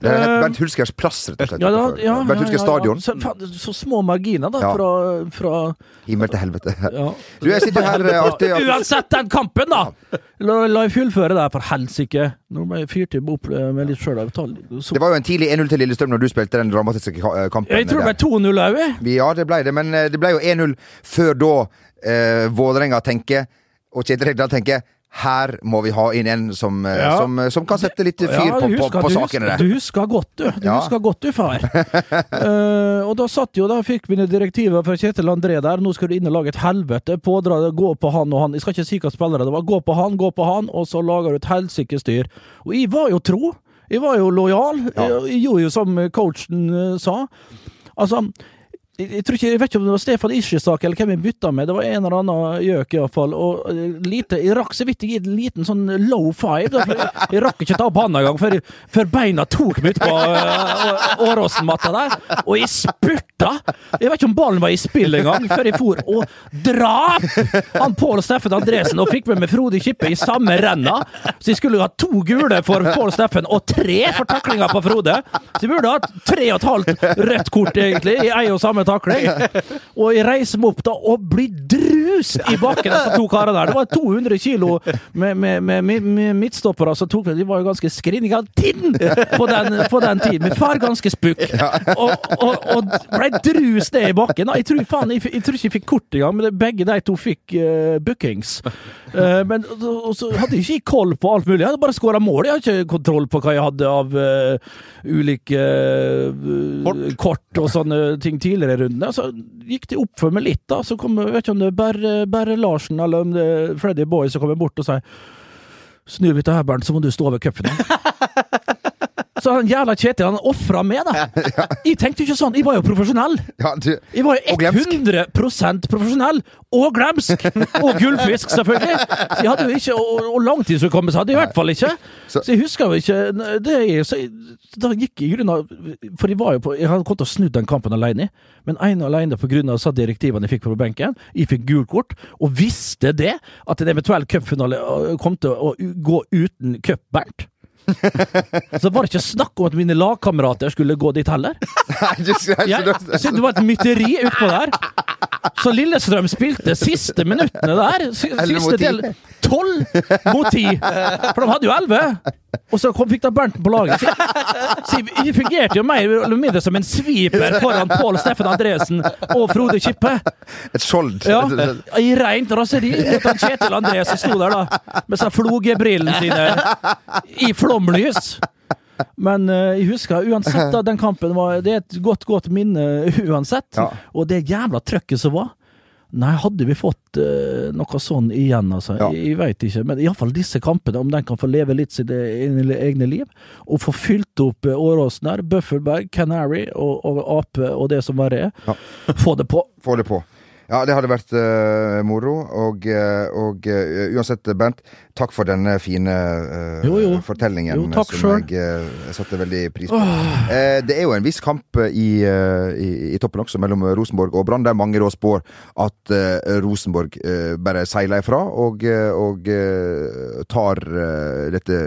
Det Eh, Bernt Hulskers plass, rett og slett. Ja, ja, Bernt Hulsker stadion. Så, så små marginer, da, fra, fra Himmel til helvete. Du, jeg sitter her eh, alltid Uansett den kampen, da! La, la jeg fullføre det, for helsike. Nå ble jeg fyrt opp eh, med litt sjøl. Det var jo en tidlig 1-0 til Lillestrøm når du spilte den dramatiske kampen. Jeg tror det ble 2-0 òg, vi Ja, det ble det, men det ble jo 1-0 før da eh, Vålerenga tenker, og Kjetil Rekdal tenker her må vi ha inn en som, eh, Ja. som, som kan sette litt fyr Ja, på, du på, på sakene husker- der. Du husker godt, du. Du Ja. husker godt, du, far. uh, og da satt jo, da fikk vi direktiver fra Kjetil André der. Nå skal du inn og lage et helvete. Pådra deg, gå på han og han. Jeg skal ikke si hva spillere det var. Gå på han, gå på han, og så lager du et helsike styr. Og jeg var jo tro. Jeg var jo lojal. Ja. Jeg, jeg gjorde jo som coachen uh, sa. Altså jeg, jeg, tror ikke, jeg vet ikke om det var Stefan Ischiesak eller hvem vi bytta med. Det var en eller annen gjøk, iallfall. Og eh, lite, jeg rakk så vidt å gi en liten sånn low five. Da, jeg, jeg rakk ikke ta opp handa engang før, før beina tok meg ut på uh, Åråsen-matta der. Og jeg spurta! Jeg vet ikke om ballen var i spill engang, før jeg for og drap han Pål Steffen Andresen og fikk med meg Frode Kippe i samme renna. Så jeg skulle ha to gule for Pål Steffen og tre for taklinga på Frode. Så jeg burde hatt tre og et halvt rødt kort, egentlig, i ei og samme takling. Og jeg reiser meg opp da og blir drust i bakken, disse to karer der. Det var 200 kilo med, med, med, med, midtstoppere som tok De var jo ganske skrinninga tinn på den, på den tiden. Min far ganske spukk. Og, og, og ble drust ned i bakken. Jeg tror, faen, jeg, jeg tror ikke jeg fikk kort engang, men begge de to fikk uh, bookings. Uh, men og, så hadde jeg ikke koll på alt mulig. Jeg hadde bare skåra mål. Jeg hadde ikke kontroll på hva jeg hadde av uh, ulike uh, kort. og sånne ting tidligere rundene. Så gikk de opp for meg litt, da. Så kom jeg vet ikke om det er Berre, Larsen eller om det er Freddy Boy som kommer bort og sier Snur vi til her, Bernt, så må du stå over cupen. Så han jævla Kjetil han ofra meg, da. Jeg tenkte jo ikke sånn. Jeg var jo profesjonell. Ja, du, Jeg var jo glemsk. 100 profesjonell! Og glemsk! Og gullfisk, selvfølgelig! Så jeg hadde jo ikke, Og, og langtidshukommelse hadde jeg i hvert fall ikke. Så- Så jeg husker jo ikke det jeg, så jeg, Da gikk jeg i grunn av For jeg var jo på Jeg hadde kommet til å snudd den kampen alene, men ene og alene på grunn av direktivene jeg fikk på benken. Jeg fikk gult kort, og visste det at en eventuell cupfinale øh, kom til å gå uten cup-Bernt. Så var det ikke snakk om at mine lagkamerater skulle gå dit heller. Jeg syntes det var et mytteri utpå der. Så Lillestrøm spilte siste minuttene der. Siste del. Tolv mot ti! For de hadde jo elleve. Og så kom, fikk de Berntsen på laget. Så, fungerte jo mer eller mindre som en sweeper foran Pål Steffen Andresen og Frode Kippe. Et skjold. Ja, I rent raseri mot Kjetil André som sto der da med seg flogebrillene sine i flomlys. Men uh, jeg husker uansett da, den kampen var Det er et godt, godt minne uansett. Ja. Og det jævla trøkket som var Nei, hadde vi fått uh, noe sånn igjen, altså? Ja. Jeg, jeg veit ikke. Men iallfall disse kampene, om den kan få leve litt sitt egne liv, og få fylt opp eh, Åråsen der, Bøffelberg, Canary og, og Ape og det som verre er. Ja. Få det på. Få det på. Ja, det hadde vært uh, moro. Og, eh, og uh, uansett, Bernt, takk for denne fine uh, Jo, jo. fortellingen Jo, takk som selv. jeg uh, satte veldig pris på. Eh, det er jo en viss kamp i, i, i toppen også, mellom Rosenborg og Brann, der mange da spår at Rosenborg bare seiler ifra og, og tar dette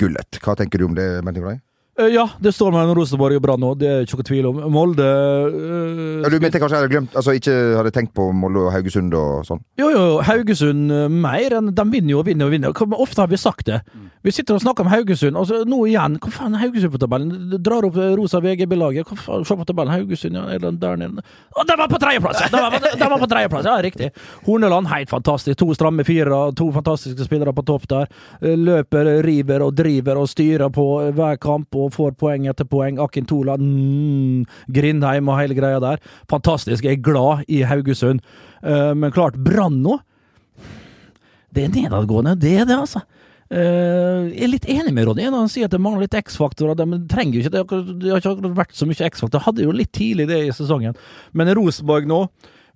gullet. Hva tenker du om det, Bernt Nikolai? Eh, Ja, det står mellom Rosenborg og Brann nå, det er ikke noe tvil om. Molde eh, Ja, du mente kanskje jeg hadde glemt Altså ikke hadde tenkt på Molde og Haugesund og sånn? Jo, jo, Haugesund eh, mer enn De vinner jo og vinner og vinner. Hvor ofte har vi sagt det? Vi sitter og snakker om Haugesund, og så nå igjen. Hva faen er Haugesund på tabellen? Drar opp rosa VGB-laget. hva faen, Se på tabellen. Haugesund, ja. Er den der nede? Å, de var på tredjeplass! ja! De var på- de var på tredjeplass, ja, riktig. Horneland, helt fantastisk. To stramme firere, to fantastiske spillere på topp der. Løper, river og driver og styrer på hver kamp og får poeng etter poeng. Akintola, mm, Grindheim og hele greia der. Fantastisk. Jeg er glad i Haugesund. Uh, men klart, Brann nå det er nedadgående, det er det, altså. Uh, jeg er litt enig med Ronny når han sier at det mangler litt X-faktorer. De trenger jo ikke det. Det har ikke vært så mye X-faktor. Det hadde jo litt tidlig det i sesongen. Men Rosenborg nå,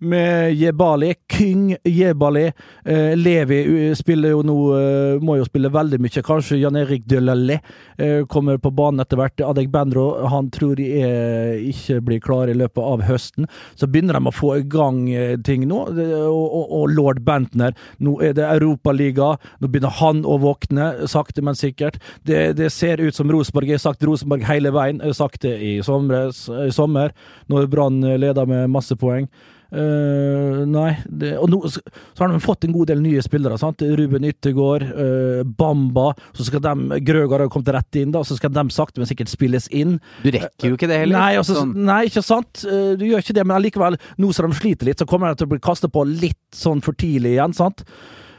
med Jebali, King Jebali eh, Levi uh, spiller jo nå eh, Må jo spille veldig mye. Kanskje Jan Erik Delalle eh, kommer på banen etter hvert. Adek Bendro han tror jeg er, ikke blir klar i løpet av høsten. Så begynner de å få i gang eh, ting nå. Og, og, og lord Bentner, nå er det Europaliga. Nå begynner han å våkne, sakte, men sikkert. Det, det ser ut som Rosenborg. Jeg har sagt Rosenborg hele veien. Jeg har sagt det i, somres, i sommer, når Brann leder med masse poeng. Eh, nei, det, og nå så så har de fått en god del nye spillere. sant? Ruben Yttergård, uh, Bamba. Så skal de, Grøgaard har kommet rett inn, da, så skal de sakte, men sikkert spilles inn. Du rekker jo ikke det heller. Nei, altså, Sånn. nei, ikke sant? Eh, Du gjør ikke det, men allikevel, nå som de sliter litt, så kommer de til å bli kastet på litt sånn for tidlig igjen, sant?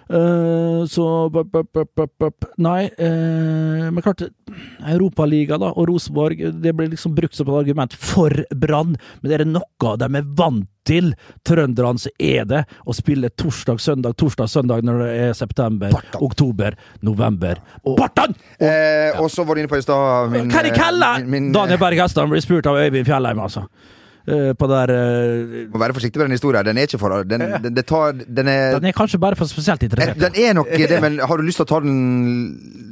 Eh, så bup, bup, bup. Nei, eh, men klart Europaliga da, og Rosenborg, det blir liksom brukt som et argument for Brann, men er noe de er vant til, trønderne, så er det å spille torsdag, søndag, torsdag, søndag når det er september, oktober, november og Bartan! Eh, og så var du inne på i stad min, Hva eh, kaller? min, min, Daniel Berg Hestad blir spurt av Øyvind Fjellheim, altså. Eh, På der eh, Må være forsiktig med den historien. Den er ikke for Den, den, det tar, den, er, Den er kanskje bare for spesielt den, interessert. den er nok det, men har du lyst til å ta den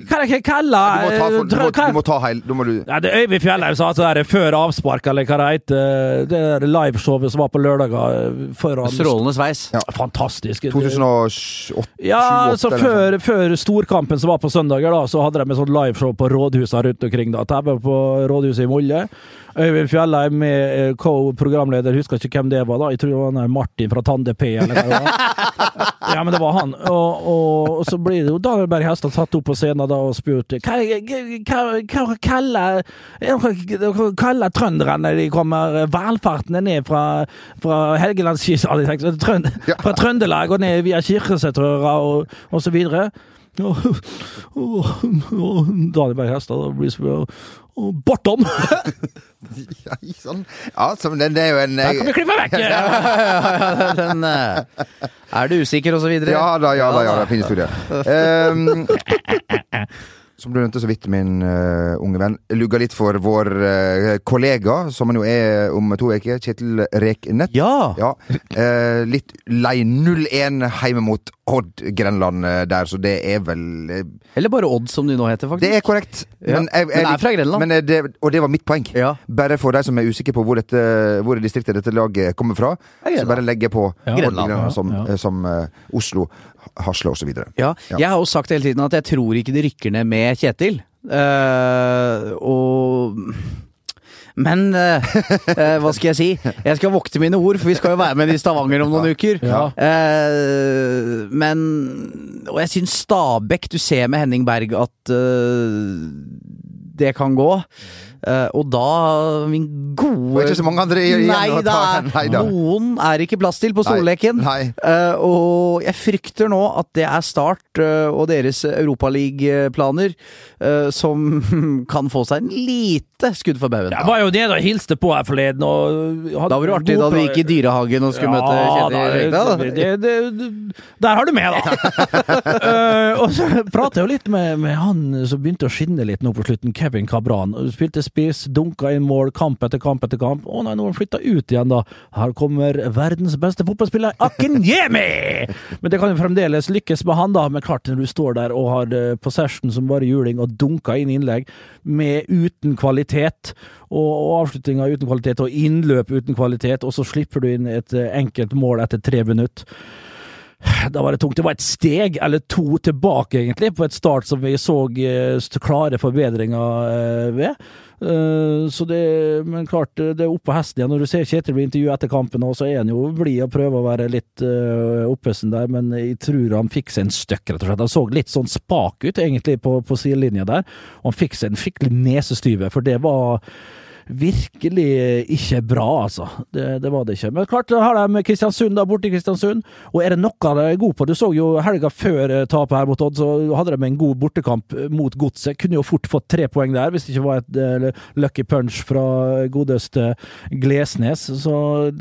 Hva er det jeg kaller må ta, for, du må, du må ta heil Da må du Ja, det er Øyvind Fjellheim sa det der før avspark, eller hva det heter, det der liveshowet som var på lørdager eh, foran Strålende sveis. Ja. Fantastisk. 2008 Ja, så 28 eller noe før, før storkampen som var på søndager, da, så hadde de et sånt liveshow på rådhusene rundt omkring. da. TV på rådhuset i Molde. Øyvind Fjellheim med eh, co-programleder, husker ikke hvem det var da. Jeg tror det var Martin fra Tande P, eller hva det var. Ja, men det var han. Og, og, og så blir det jo Daniel Berg Hestad tatt opp på scenen da og spurt hva, hva, hva kaller hva kaller trønderne de kommer valfartende ned fra, fra Helgelandskysten hadde Trønd, Fra Trøndelag og ned via Kirkesetrøra og, og så videre. Og, og, og Daniel Berg Hestad blir spurt Bortom! Ja, sånn. ja så den er jo en Der kan vi klippe vekk! Den eh, Er du usikker, og så videre? Ja da, ja da, ja da, fin historie. Um, som du nevnte så vidt, min uh, unge venn, lugga litt for vår uh, kollega, som han jo er om to uker, Kjetil Reknett. Ja! Ja, uh, litt lei 0-1 hjemme mot Odd Grenland der, så det er vel Eller bare Odd, som de nå heter, faktisk. Det er korrekt. Ja. Men er fra Grenland. Men det, og det var mitt poeng. Ja. Bare for de som er usikre på hvor, dette, hvor distriktet dette laget kommer fra, så bare legge på Ja. Odd Grenland, som, som Oslo, Hasle osv. Ja, jeg har jo sagt hele tiden at jeg tror ikke det rykker ned med Kjetil. Uh, og Men uh, hva skal jeg si? Jeg skal vokte mine ord, for vi skal jo være med i Stavanger om noen uker. Ja. Uh, men Og jeg syns Stabæk Du ser med Henning Berg at det kan gå. Eh, og da, min gode Og ikke så mange andre igjen Nei, å ta den. Nei da. noen er ikke plass til på Nei, Solleken. nei. Eh, og jeg frykter nå at det er Start eh, og deres Europaliga-planer som kan få seg en lite skudd for baugen. Jeg var jo nede og hilste på her forleden. Da var det artig da du gikk i dyrehagen og skulle møte Kjetil det, det, det, Der har du med, da! uh, og så pratet jeg jo litt med, med han som begynte å skinne litt nå på slutten, Kevin Cabran. Spilte spiss, dunka inn mål, kamp etter kamp etter kamp. Å nei, nå har han flytta ut igjen, da. Her kommer verdens beste fotballspiller, Akinyemi! Men det kan jo fremdeles lykkes med han, da. Men klart, når du står der og har eh, possession som bare juling, og dunka inn innlegg med uten kvalitet, og, og avslutninga uten kvalitet, og innløp uten kvalitet, og så slipper du inn et eh, enkelt mål etter tre minutter. Da var det tungt. Det var et steg eller to tilbake, egentlig, på et start som vi så eh, klare forbedringer eh, ved. Eh, Så det, men klart, det er opp på hesten igjen. Når du ser Kjetil bli intervjuet etter kampen, så er han jo blid og prøver å være litt oppesen der, men jeg tror han fikk seg en støkk, rett og slett. Han så litt sånn spak ut, egentlig, på, på sidelinja der. Han fikk seg en skikkelig nesestyve, for det var virkelig ikke bra, altså. Det, det var det ikke. Men klart, har de Kristiansund da, borte i Kristiansund. Og er det noe de er gode på? Du så jo helga før eh, tapet her mot Odd, så hadde de en god bortekamp mot Godset. Kunne jo fort fått tre poeng der, hvis det ikke var et uh, lucky punch fra godeste Glesnes. Så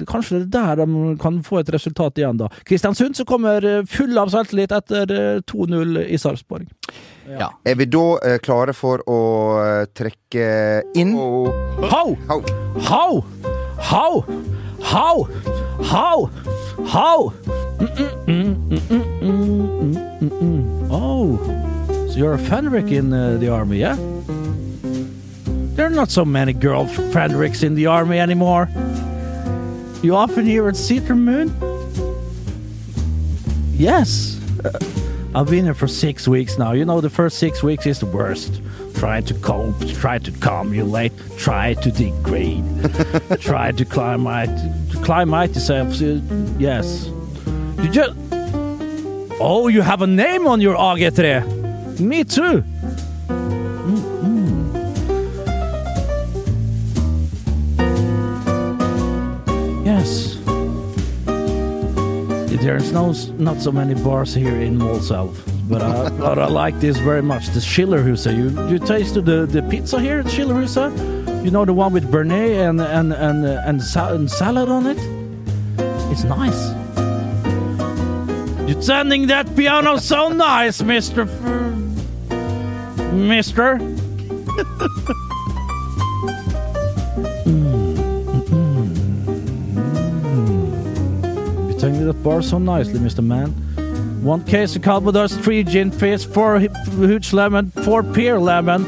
kanskje det er der de kan få et resultat igjen, da. Kristiansund som kommer eh, full av selvtillit etter eh, 2-0 i Sarpsborg. Ja. Er vi da eh, klare for å eh, trekke inn? Og How! Hau! How! How! How! Hau! How! Oh, so you're a Fenric in uh, the army, yeah? There are not so many girl Fenrics in the army anymore. You often hear at Cedar Moon? Yes. Uh, I've been here for six weeks now. You know, the first six weeks is the worst. Try to cope, try to cumulate, try to degrade, try to climb out, to climb out yourself. So, yes. You just. Oh, you have a name on your AG3. Me too. Mm-mm. Yes. There's no, not so many bars here in Målselv, but I, but I like this very much. The Schillerhusa. You you tasted the, the pizza here at Schillerhusa? You know the one with Bernet and and and uh, and, sa- and salad on it. It's nice. You're turning that piano so nice, Mister. Mister. You're that bar so nicely, Mr. Man. One case of Calvados, three gin fizz, four huge lemon, four pear lemon,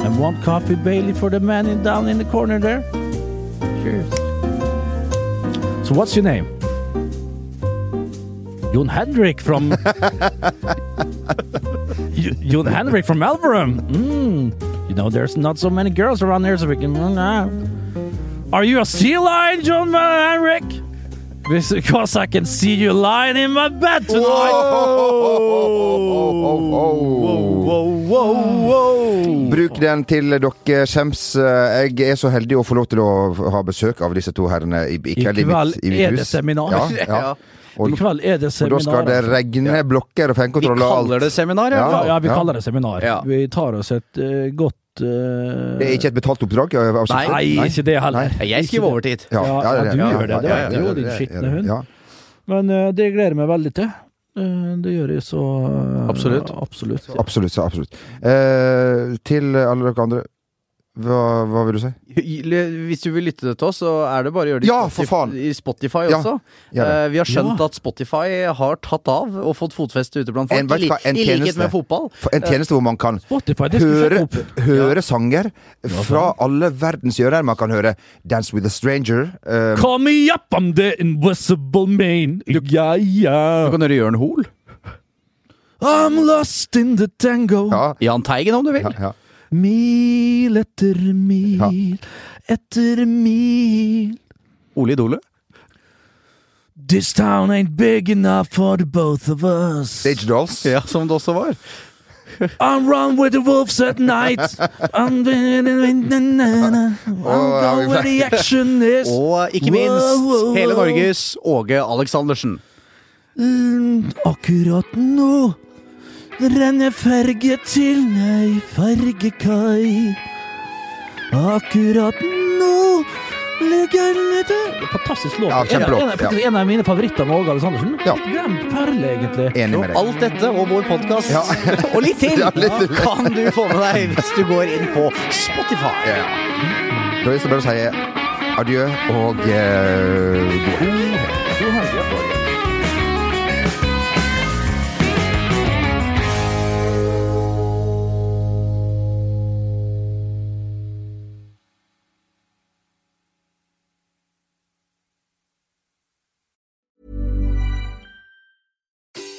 and one coffee Bailey for the man in, down in the corner there. Cheers. So, what's your name? Jon Henrik from. Jon Henrik from Elverum. Mm. You know, there's not so many girls around here, so we can. Are you a sea lion, John Henrik? Because I can see you lying in my bed tonight. Bruk den til dere skjems. Jeg er så heldig å få lov til å ha besøk av disse to herrene i, i I kveld i mitt, i mitt er det seminar. Ja, ja. Og, I kveld er det seminar. og da skal det regne blokker og Vi alt. Vi kaller det seminar, Ja. Ja, ja, vi Ja. kaller det seminar. Ja. Vi tar oss et uh, godt eh, Det er ikke et betalt oppdrag? av- av- Nei, ikke det heller. Nei. Jeg skriver overtid. Ja, Ja, ja, ja, du ja, gjør det, det du jo, din skitne hund. Men uh, det gleder jeg meg veldig til. Eh, Det gjør jeg så Absolutt. Absolutt. Absolutt. absolutt. Eh, til alle dere andre, hva, hva vil du si? Hvis du vil lytte til oss, så er det bare å gjøre det i Ja, Spotify- i Spotify Ja, også. Eh, vi har skjønt Ja. at Spotify har tatt av og fått fotfeste ute blant folk. En- hva, en I likhet med fotball. En tjeneste hvor man kan Spotify, høre, høre sanger fra alle verdens hjørner. Man kan høre 'Dance with a Stranger'. eh, Call me up, I'm the invisible man. Ja, ja. Du kan høre Jørn Hoel. I'm lost in the tango. ja, Jahn Teigen, om du vil. ja, ja. Mil etter mil etter mil. Ole Idole. This town ain't big enough for the both of us. Stage Dolls. Ja, som det også var. I'm run with the wolves at night. I'm go where the action is. Og ikke minst hele. Norges Åge Aleksandersen. Mm, Akkurat nå renner ferge til ei fergekai. Akkurat nå ligger litt Fantastisk låt. Ja, kjempelåt, En, av- faktisk en av mine favoritter med Åge Aleksandersen. Ja. Litt glemt perle, egentlig. Enig med deg. Alt dette og vår podkast Ja. og litt til Ja, litt til. kan du få med deg hvis du går inn på Spotify. Ja. Da er det bare å si adjø og eh, god helg.